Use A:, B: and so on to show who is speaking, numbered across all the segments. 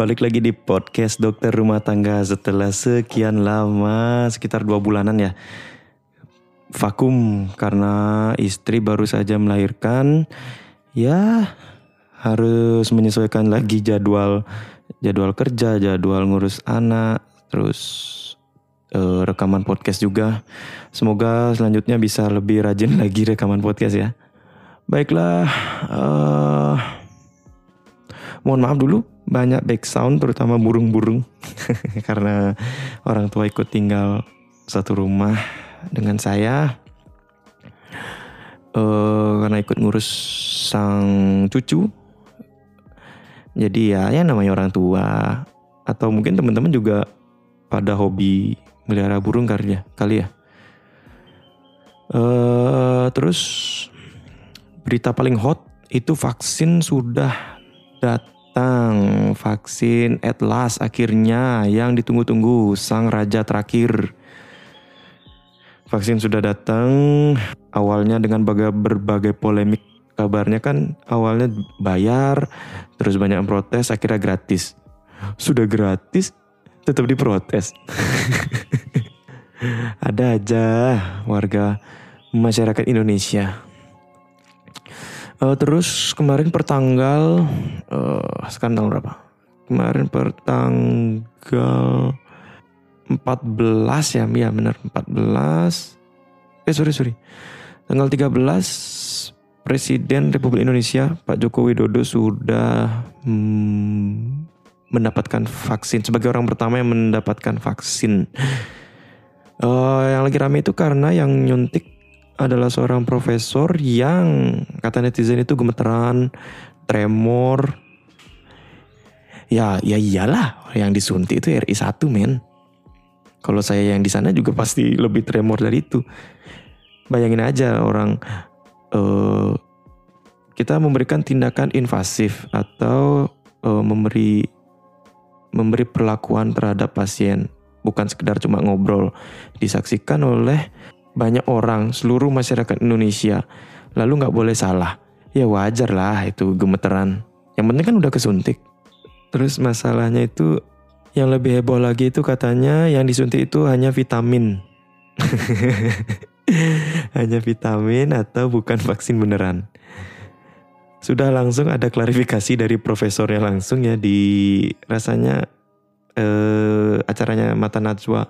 A: Balik lagi di podcast dokter rumah tangga setelah sekian lama, sekitar dua bulanan ya. Vakum karena istri baru saja melahirkan. Ya harus menyesuaikan lagi jadwal jadwal kerja, jadwal ngurus anak, terus uh, rekaman podcast juga. Semoga selanjutnya bisa lebih rajin lagi rekaman podcast ya. Baiklah, uh, mohon maaf dulu banyak back sound terutama burung-burung. Karena orang tua ikut tinggal satu rumah dengan saya. Uh, karena ikut ngurus sang cucu. Jadi ya ya namanya orang tua. Atau mungkin teman-teman juga pada hobi melihara burung kali ya kali ya. Uh, terus berita paling hot itu vaksin sudah datang vaksin at last akhirnya yang ditunggu-tunggu sang raja terakhir. Vaksin sudah datang awalnya dengan berbagai polemik. Kabarnya kan awalnya bayar terus banyak yang protes akhirnya gratis. Sudah gratis tetap diprotes. Ada aja warga masyarakat Indonesia Uh, terus kemarin pertanggal uh, sekarang tanggal berapa? Kemarin pertanggal 14 ya, ya benar 14. Eh sorry sorry. Tanggal 13 Presiden Republik Indonesia Pak Joko Widodo sudah hmm, mendapatkan vaksin sebagai orang pertama yang mendapatkan vaksin. Uh, yang lagi rame itu karena yang nyuntik adalah seorang profesor yang kata netizen itu gemeteran, tremor. Ya, ya iyalah yang disuntik itu RI 1 men. Kalau saya yang di sana juga pasti lebih tremor dari itu. Bayangin aja orang uh, kita memberikan tindakan invasif atau uh, memberi memberi perlakuan terhadap pasien bukan sekedar cuma ngobrol disaksikan oleh banyak orang, seluruh masyarakat Indonesia, lalu nggak boleh salah. Ya wajar lah itu gemeteran. Yang penting kan udah kesuntik. Terus masalahnya itu yang lebih heboh lagi itu katanya yang disuntik itu hanya vitamin. hanya vitamin atau bukan vaksin beneran. Sudah langsung ada klarifikasi dari profesornya langsung ya di rasanya eh, acaranya Mata Najwa.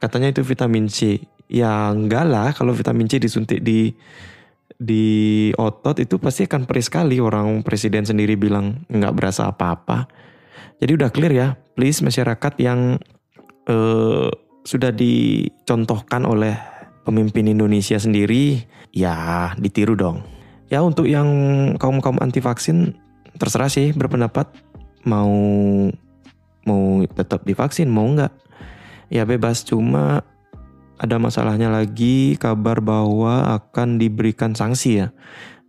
A: Katanya itu vitamin C. Ya enggak lah. Kalau vitamin C disuntik di di otot itu pasti akan perih sekali. Orang presiden sendiri bilang nggak berasa apa-apa. Jadi udah clear ya, please masyarakat yang uh, sudah dicontohkan oleh pemimpin Indonesia sendiri, ya ditiru dong. Ya untuk yang kaum kaum anti vaksin terserah sih berpendapat. Mau mau tetap divaksin mau nggak ya bebas. Cuma ada masalahnya lagi kabar bahwa akan diberikan sanksi ya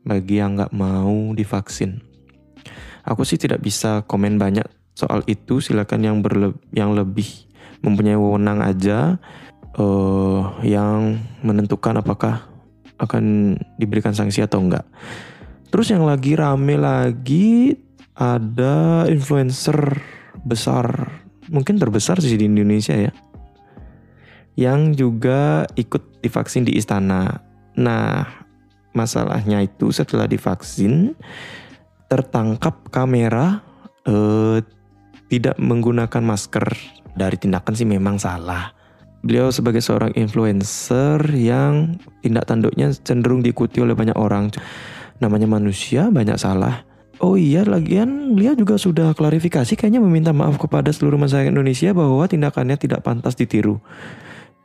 A: bagi yang nggak mau divaksin. Aku sih tidak bisa komen banyak soal itu. Silakan yang berle yang lebih mempunyai wewenang aja uh, yang menentukan apakah akan diberikan sanksi atau enggak. Terus yang lagi rame lagi ada influencer besar, mungkin terbesar sih di Indonesia ya yang juga ikut divaksin di istana. Nah, masalahnya itu setelah divaksin tertangkap kamera eh, tidak menggunakan masker. Dari tindakan sih memang salah. Beliau sebagai seorang influencer yang tindak tanduknya cenderung diikuti oleh banyak orang. Namanya manusia banyak salah. Oh iya, lagian beliau juga sudah klarifikasi kayaknya meminta maaf kepada seluruh masyarakat Indonesia bahwa tindakannya tidak pantas ditiru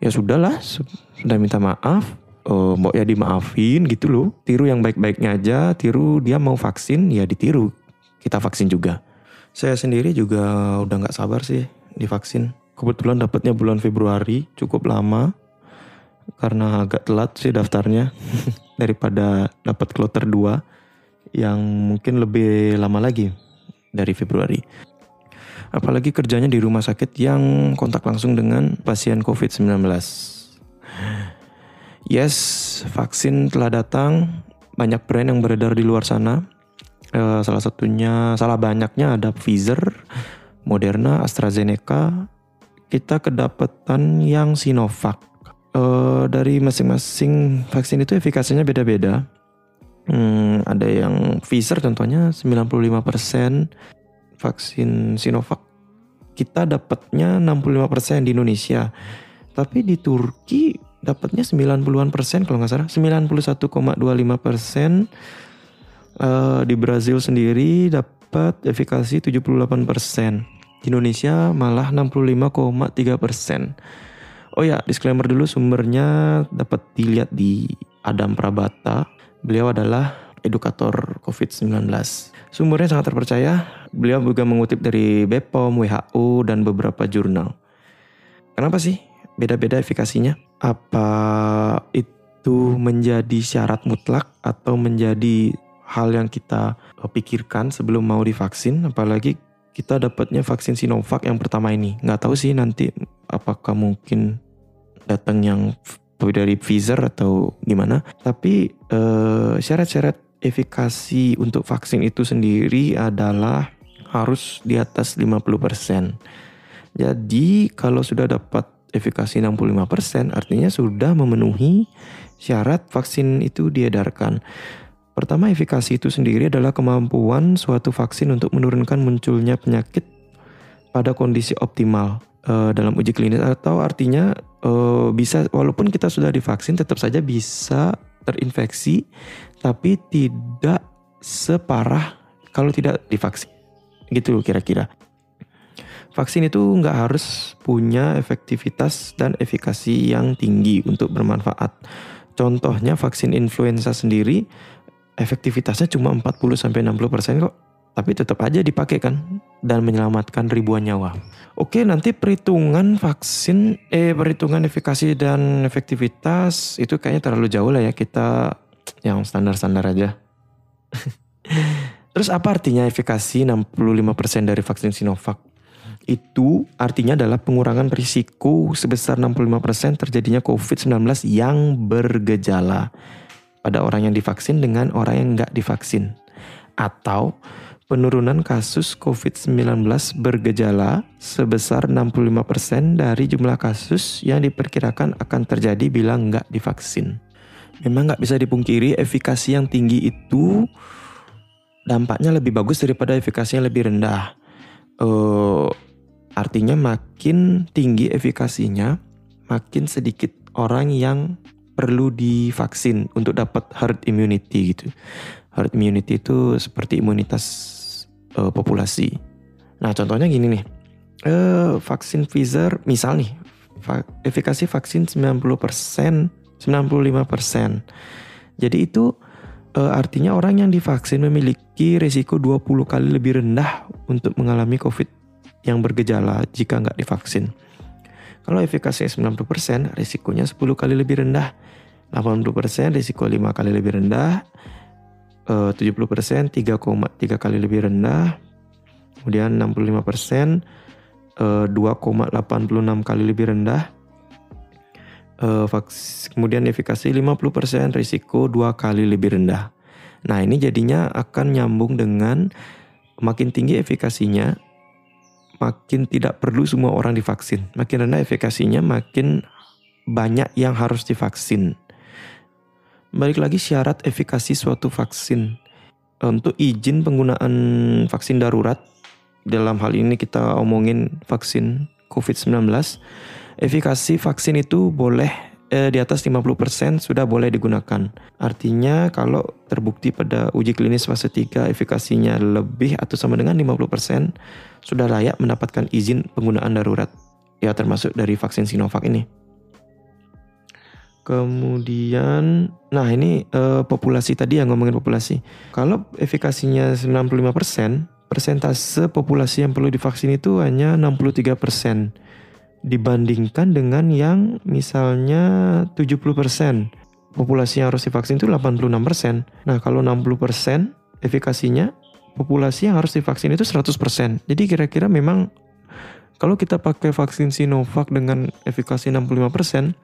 A: ya sudahlah sudah minta maaf. Uh, mau ya dimaafin gitu loh. Tiru yang baik-baiknya aja tiru dia mau vaksin ya ditiru. Kita vaksin juga. Saya sendiri juga udah nggak sabar sih divaksin. Kebetulan dapatnya bulan Februari cukup lama. Karena agak telat sih daftarnya. Daripada dapat kloter 2 yang mungkin lebih lama lagi dari Februari apalagi kerjanya di rumah sakit yang kontak langsung dengan pasien COVID-19. Yes, vaksin telah datang, banyak brand yang beredar di luar sana. Uh, salah satunya, salah banyaknya ada Pfizer, Moderna, AstraZeneca. Kita kedapatan yang Sinovac. Uh, dari masing-masing vaksin itu efikasinya beda-beda. Hmm, ada yang Pfizer contohnya 95% vaksin Sinovac kita dapatnya 65% di Indonesia. Tapi di Turki dapatnya 90-an persen kalau nggak salah. 91,25 persen. Uh, di Brazil sendiri dapat efikasi 78 persen. Di Indonesia malah 65,3 persen. Oh ya, disclaimer dulu sumbernya dapat dilihat di Adam Prabata. Beliau adalah edukator COVID-19. Sumbernya sangat terpercaya. Beliau juga mengutip dari BPOM, WHO, dan beberapa jurnal. Kenapa sih beda-beda efikasinya? Apa itu menjadi syarat mutlak atau menjadi hal yang kita eh, pikirkan sebelum mau divaksin? Apalagi kita dapatnya vaksin Sinovac yang pertama ini. Nggak tahu sih nanti apakah mungkin datang yang dari Pfizer atau gimana. Tapi uh, syarat-syarat efikasi untuk vaksin itu sendiri adalah harus di atas 50%. Jadi kalau sudah dapat efikasi 65% artinya sudah memenuhi syarat vaksin itu diedarkan. Pertama, efikasi itu sendiri adalah kemampuan suatu vaksin untuk menurunkan munculnya penyakit pada kondisi optimal uh, dalam uji klinis atau artinya uh, bisa walaupun kita sudah divaksin tetap saja bisa terinfeksi tapi tidak separah kalau tidak divaksin. Gitu kira-kira. Vaksin itu nggak harus punya efektivitas dan efikasi yang tinggi untuk bermanfaat. Contohnya vaksin influenza sendiri efektivitasnya cuma 40-60% kok. Tapi tetap aja dipakai kan dan menyelamatkan ribuan nyawa. Oke, nanti perhitungan vaksin eh perhitungan efikasi dan efektivitas itu kayaknya terlalu jauh lah ya kita yang standar-standar aja. Terus apa artinya efikasi 65% dari vaksin Sinovac? Itu artinya adalah pengurangan risiko sebesar 65% terjadinya COVID-19 yang bergejala pada orang yang divaksin dengan orang yang nggak divaksin. Atau penurunan kasus COVID-19 bergejala sebesar 65% dari jumlah kasus yang diperkirakan akan terjadi bila nggak divaksin memang nggak bisa dipungkiri efikasi yang tinggi itu dampaknya lebih bagus daripada efikasi yang lebih rendah. Uh, artinya makin tinggi efikasinya, makin sedikit orang yang perlu divaksin untuk dapat herd immunity gitu. Herd immunity itu seperti imunitas uh, populasi. Nah contohnya gini nih, uh, vaksin Pfizer misal nih, efikasi vaksin 90% 95%. Jadi itu e, artinya orang yang divaksin memiliki risiko 20 kali lebih rendah untuk mengalami COVID yang bergejala jika nggak divaksin. Kalau efikasinya 90%, risikonya 10 kali lebih rendah. 80% risiko 5 kali lebih rendah. E, 70% 3,3 kali lebih rendah. Kemudian 65% e, 2,86 kali lebih rendah uh, kemudian efikasi 50% risiko dua kali lebih rendah. Nah ini jadinya akan nyambung dengan makin tinggi efikasinya, makin tidak perlu semua orang divaksin. Makin rendah efikasinya, makin banyak yang harus divaksin. Balik lagi syarat efikasi suatu vaksin. Untuk izin penggunaan vaksin darurat, dalam hal ini kita omongin vaksin COVID-19, efikasi vaksin itu boleh eh, di atas 50% sudah boleh digunakan. Artinya kalau terbukti pada uji klinis fase 3 efikasinya lebih atau sama dengan 50% sudah layak mendapatkan izin penggunaan darurat. Ya termasuk dari vaksin Sinovac ini. Kemudian, nah ini eh, populasi tadi yang ngomongin populasi. Kalau efikasinya 95%, persentase populasi yang perlu divaksin itu hanya 63% dibandingkan dengan yang misalnya 70% populasi yang harus divaksin itu 86%. Nah, kalau 60% efikasinya populasi yang harus divaksin itu 100%. Jadi kira-kira memang kalau kita pakai vaksin Sinovac dengan efikasi 65%,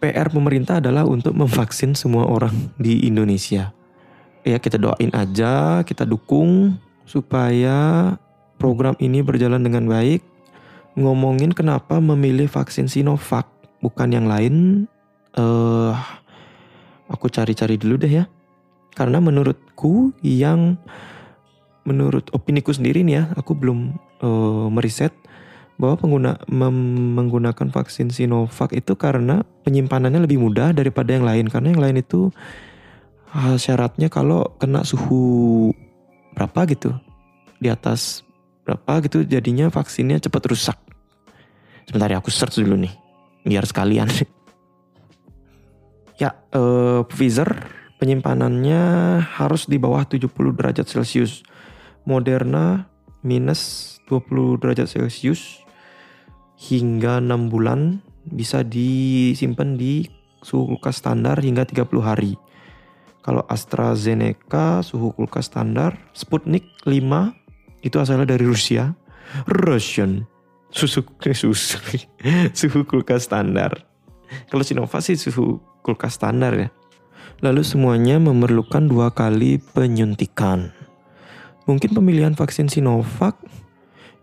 A: PR pemerintah adalah untuk memvaksin semua orang di Indonesia. ya kita doain aja, kita dukung supaya program ini berjalan dengan baik. Ngomongin kenapa memilih vaksin Sinovac bukan yang lain, eh uh, aku cari-cari dulu deh ya. Karena menurutku yang menurut opiniku sendiri nih ya, aku belum uh, meriset bahwa pengguna menggunakan vaksin Sinovac itu karena penyimpanannya lebih mudah daripada yang lain karena yang lain itu uh, syaratnya kalau kena suhu berapa gitu di atas berapa gitu jadinya vaksinnya cepat rusak. Sebentar ya aku search dulu nih biar sekalian. ya, uh, Pfizer penyimpanannya harus di bawah 70 derajat Celcius. Moderna minus 20 derajat Celcius hingga 6 bulan bisa disimpan di suhu kulkas standar hingga 30 hari. Kalau AstraZeneca suhu kulkas standar Sputnik 5 itu asalnya dari Rusia. Russian. Susu, susu, suhu kulkas standar. Kalau Sinovac sih suhu kulkas standar ya. Lalu semuanya memerlukan dua kali penyuntikan. Mungkin pemilihan vaksin Sinovac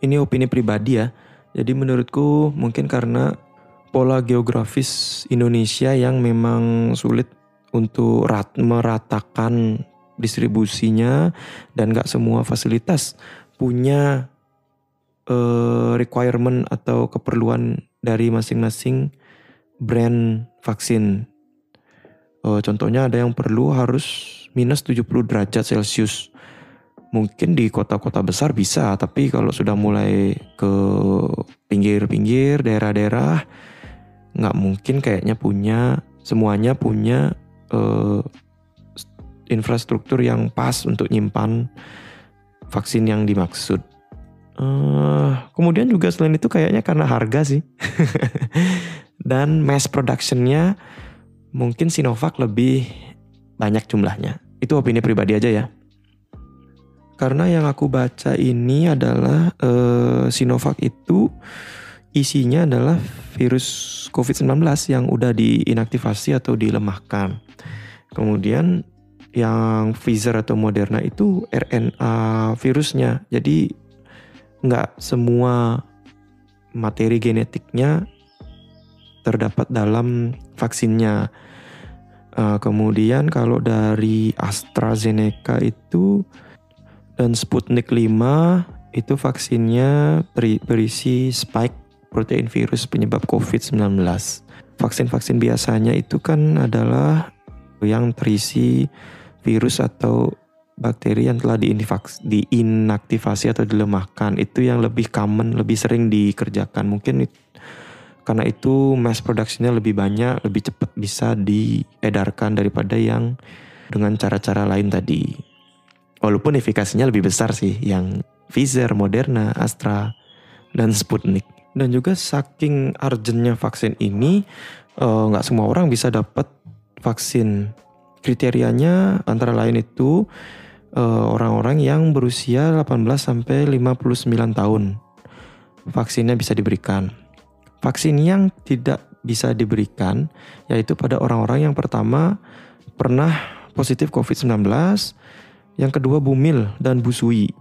A: ini opini pribadi ya jadi menurutku mungkin karena pola geografis Indonesia yang memang sulit untuk rat meratakan distribusinya dan gak semua fasilitas punya uh, requirement atau keperluan dari masing-masing brand vaksin. Uh, contohnya ada yang perlu harus minus 70 derajat Celcius mungkin di kota-kota besar bisa, tapi kalau sudah mulai ke pinggir-pinggir daerah-daerah nggak mungkin kayaknya punya semuanya punya uh, infrastruktur yang pas untuk nyimpan vaksin yang dimaksud. Uh, kemudian juga selain itu kayaknya karena harga sih dan mass productionnya mungkin Sinovac lebih banyak jumlahnya. Itu opini pribadi aja ya. Karena yang aku baca ini adalah uh, Sinovac itu isinya adalah virus COVID-19 yang udah diinaktivasi atau dilemahkan. Kemudian yang Pfizer atau Moderna itu RNA virusnya. Jadi nggak semua materi genetiknya terdapat dalam vaksinnya. Uh, kemudian kalau dari AstraZeneca itu dan Sputnik 5 itu vaksinnya berisi spike protein virus penyebab COVID-19. Vaksin-vaksin biasanya itu kan adalah yang terisi virus atau bakteri yang telah diinaktivasi atau dilemahkan. Itu yang lebih common, lebih sering dikerjakan. Mungkin karena itu mass productionnya lebih banyak, lebih cepat bisa diedarkan daripada yang dengan cara-cara lain tadi. Walaupun efikasinya lebih besar sih yang Pfizer, Moderna, Astra, dan Sputnik. Dan juga saking urgentnya vaksin ini, eh, nggak uh, semua orang bisa dapat vaksin. Kriterianya antara lain itu eh, orang-orang yang berusia 18 sampai 59 tahun. Vaksinnya bisa diberikan. Vaksin yang tidak bisa diberikan yaitu pada orang-orang yang pertama pernah positif COVID-19 yang kedua bumil dan busui.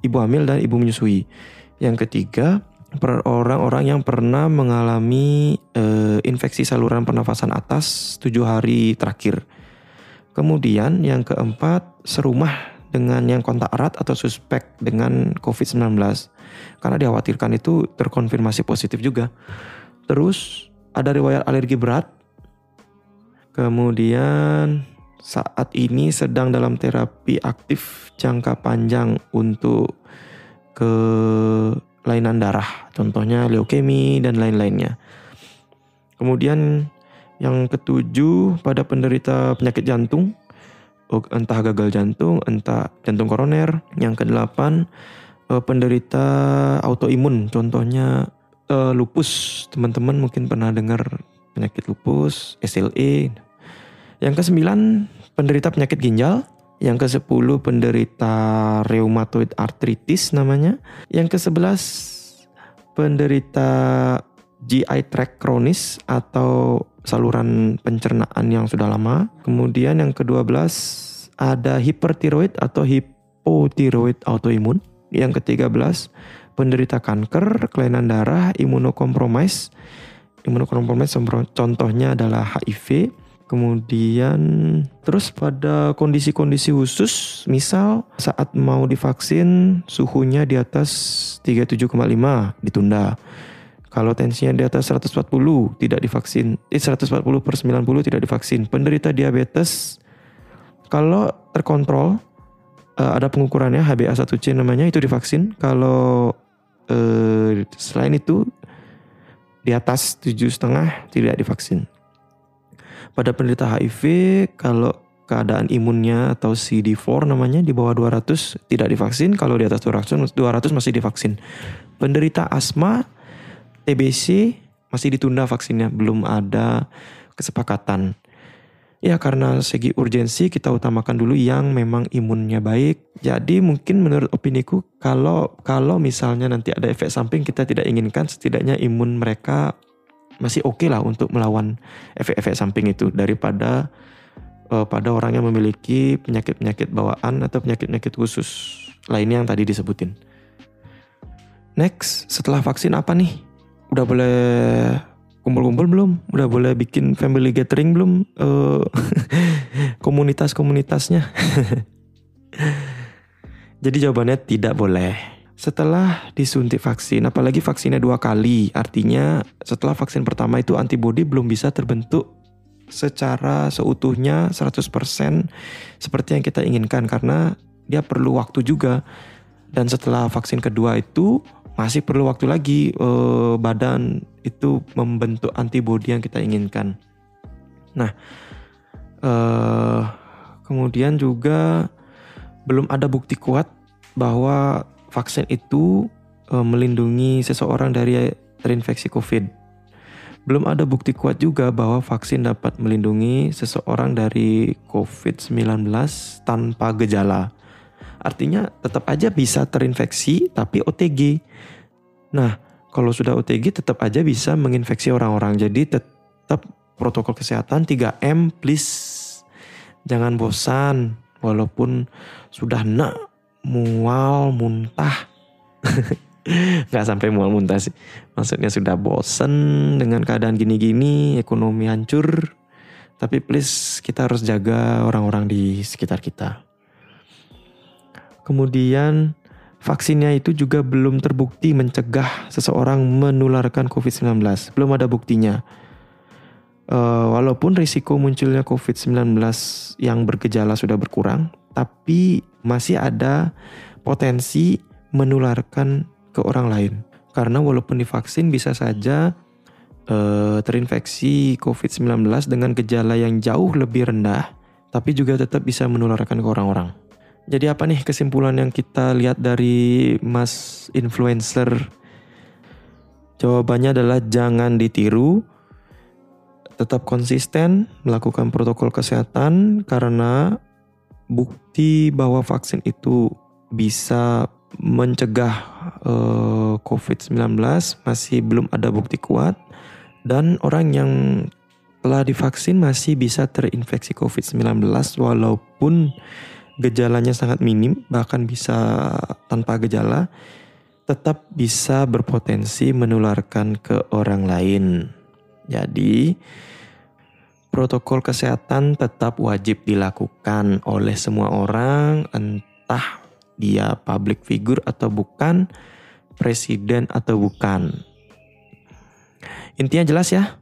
A: Ibu hamil dan ibu menyusui. Yang ketiga orang-orang yang pernah mengalami uh, infeksi saluran pernafasan atas tujuh hari terakhir. Kemudian yang keempat serumah dengan yang kontak erat atau suspek dengan COVID-19 karena dikhawatirkan itu terkonfirmasi positif juga. Terus ada riwayat alergi berat. Kemudian saat ini sedang dalam terapi aktif jangka panjang untuk kelainan darah, contohnya leukemi dan lain-lainnya. Kemudian yang ketujuh pada penderita penyakit jantung, entah gagal jantung, entah jantung koroner. Yang kedelapan eh, penderita autoimun, contohnya eh, lupus. Teman-teman mungkin pernah dengar penyakit lupus, SLE, yang kesembilan penderita penyakit ginjal. Yang ke sepuluh penderita rheumatoid arthritis namanya. Yang ke sebelas penderita GI tract kronis atau saluran pencernaan yang sudah lama. Kemudian yang ke-12 ada hipertiroid atau hipotiroid autoimun. Yang ke-13, penderita kanker, kelainan darah, imunokompromis. Imunokompromis contohnya adalah HIV. Kemudian terus pada kondisi-kondisi khusus, misal saat mau divaksin suhunya di atas 37,5 ditunda. Kalau tensinya di atas 140 tidak divaksin, eh 140 per 90 tidak divaksin. Penderita diabetes kalau terkontrol uh, ada pengukurannya HbA1c namanya itu divaksin. Kalau uh, selain itu di atas tujuh setengah tidak divaksin. Pada penderita HIV kalau keadaan imunnya atau CD4 namanya di bawah 200 tidak divaksin, kalau di atas 200 200 masih divaksin. Penderita asma TBC masih ditunda vaksinnya, belum ada kesepakatan. Ya karena segi urgensi kita utamakan dulu yang memang imunnya baik. Jadi mungkin menurut opiniku kalau kalau misalnya nanti ada efek samping kita tidak inginkan setidaknya imun mereka masih oke okay lah untuk melawan efek-efek samping itu daripada uh, pada orang yang memiliki penyakit-penyakit bawaan atau penyakit-penyakit khusus lainnya yang tadi disebutin. Next, setelah vaksin apa nih? Udah boleh kumpul-kumpul belum? Udah boleh bikin family gathering belum? Uh, komunitas-komunitasnya. Jadi jawabannya tidak boleh. Setelah disuntik vaksin, apalagi vaksinnya dua kali, artinya setelah vaksin pertama itu antibodi belum bisa terbentuk secara seutuhnya 100% seperti yang kita inginkan karena dia perlu waktu juga. Dan setelah vaksin kedua itu masih perlu waktu lagi uh, badan itu membentuk antibodi yang kita inginkan. Nah, uh, kemudian juga belum ada bukti kuat bahwa vaksin itu uh, melindungi seseorang dari terinfeksi COVID. Belum ada bukti kuat juga bahwa vaksin dapat melindungi seseorang dari COVID-19 tanpa gejala. Artinya tetap aja bisa terinfeksi tapi OTG. Nah, kalau sudah OTG tetap aja bisa menginfeksi orang-orang. Jadi tetap protokol kesehatan 3M please. Jangan bosan walaupun sudah nak mual muntah. Gak sampai mual muntah sih. Maksudnya sudah bosan dengan keadaan gini-gini, ekonomi hancur. Tapi please kita harus jaga orang-orang di sekitar kita. Kemudian vaksinnya itu juga belum terbukti mencegah seseorang menularkan COVID-19. Belum ada buktinya. Uh, walaupun risiko munculnya COVID-19 yang bergejala sudah berkurang, tapi masih ada potensi menularkan ke orang lain. Karena walaupun divaksin bisa saja uh, terinfeksi COVID-19 dengan gejala yang jauh lebih rendah, tapi juga tetap bisa menularkan ke orang-orang. Jadi apa nih kesimpulan yang kita lihat dari Mas influencer? Jawabannya adalah jangan ditiru, tetap konsisten melakukan protokol kesehatan karena bukti bahwa vaksin itu bisa mencegah eh, COVID-19 masih belum ada bukti kuat dan orang yang telah divaksin masih bisa terinfeksi COVID-19 walaupun gejalanya sangat minim, bahkan bisa tanpa gejala, tetap bisa berpotensi menularkan ke orang lain. Jadi, protokol kesehatan tetap wajib dilakukan oleh semua orang, entah dia public figure atau bukan, presiden atau bukan. Intinya jelas ya.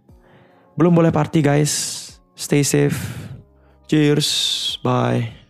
A: Belum boleh party guys. Stay safe. Cheers. Bye.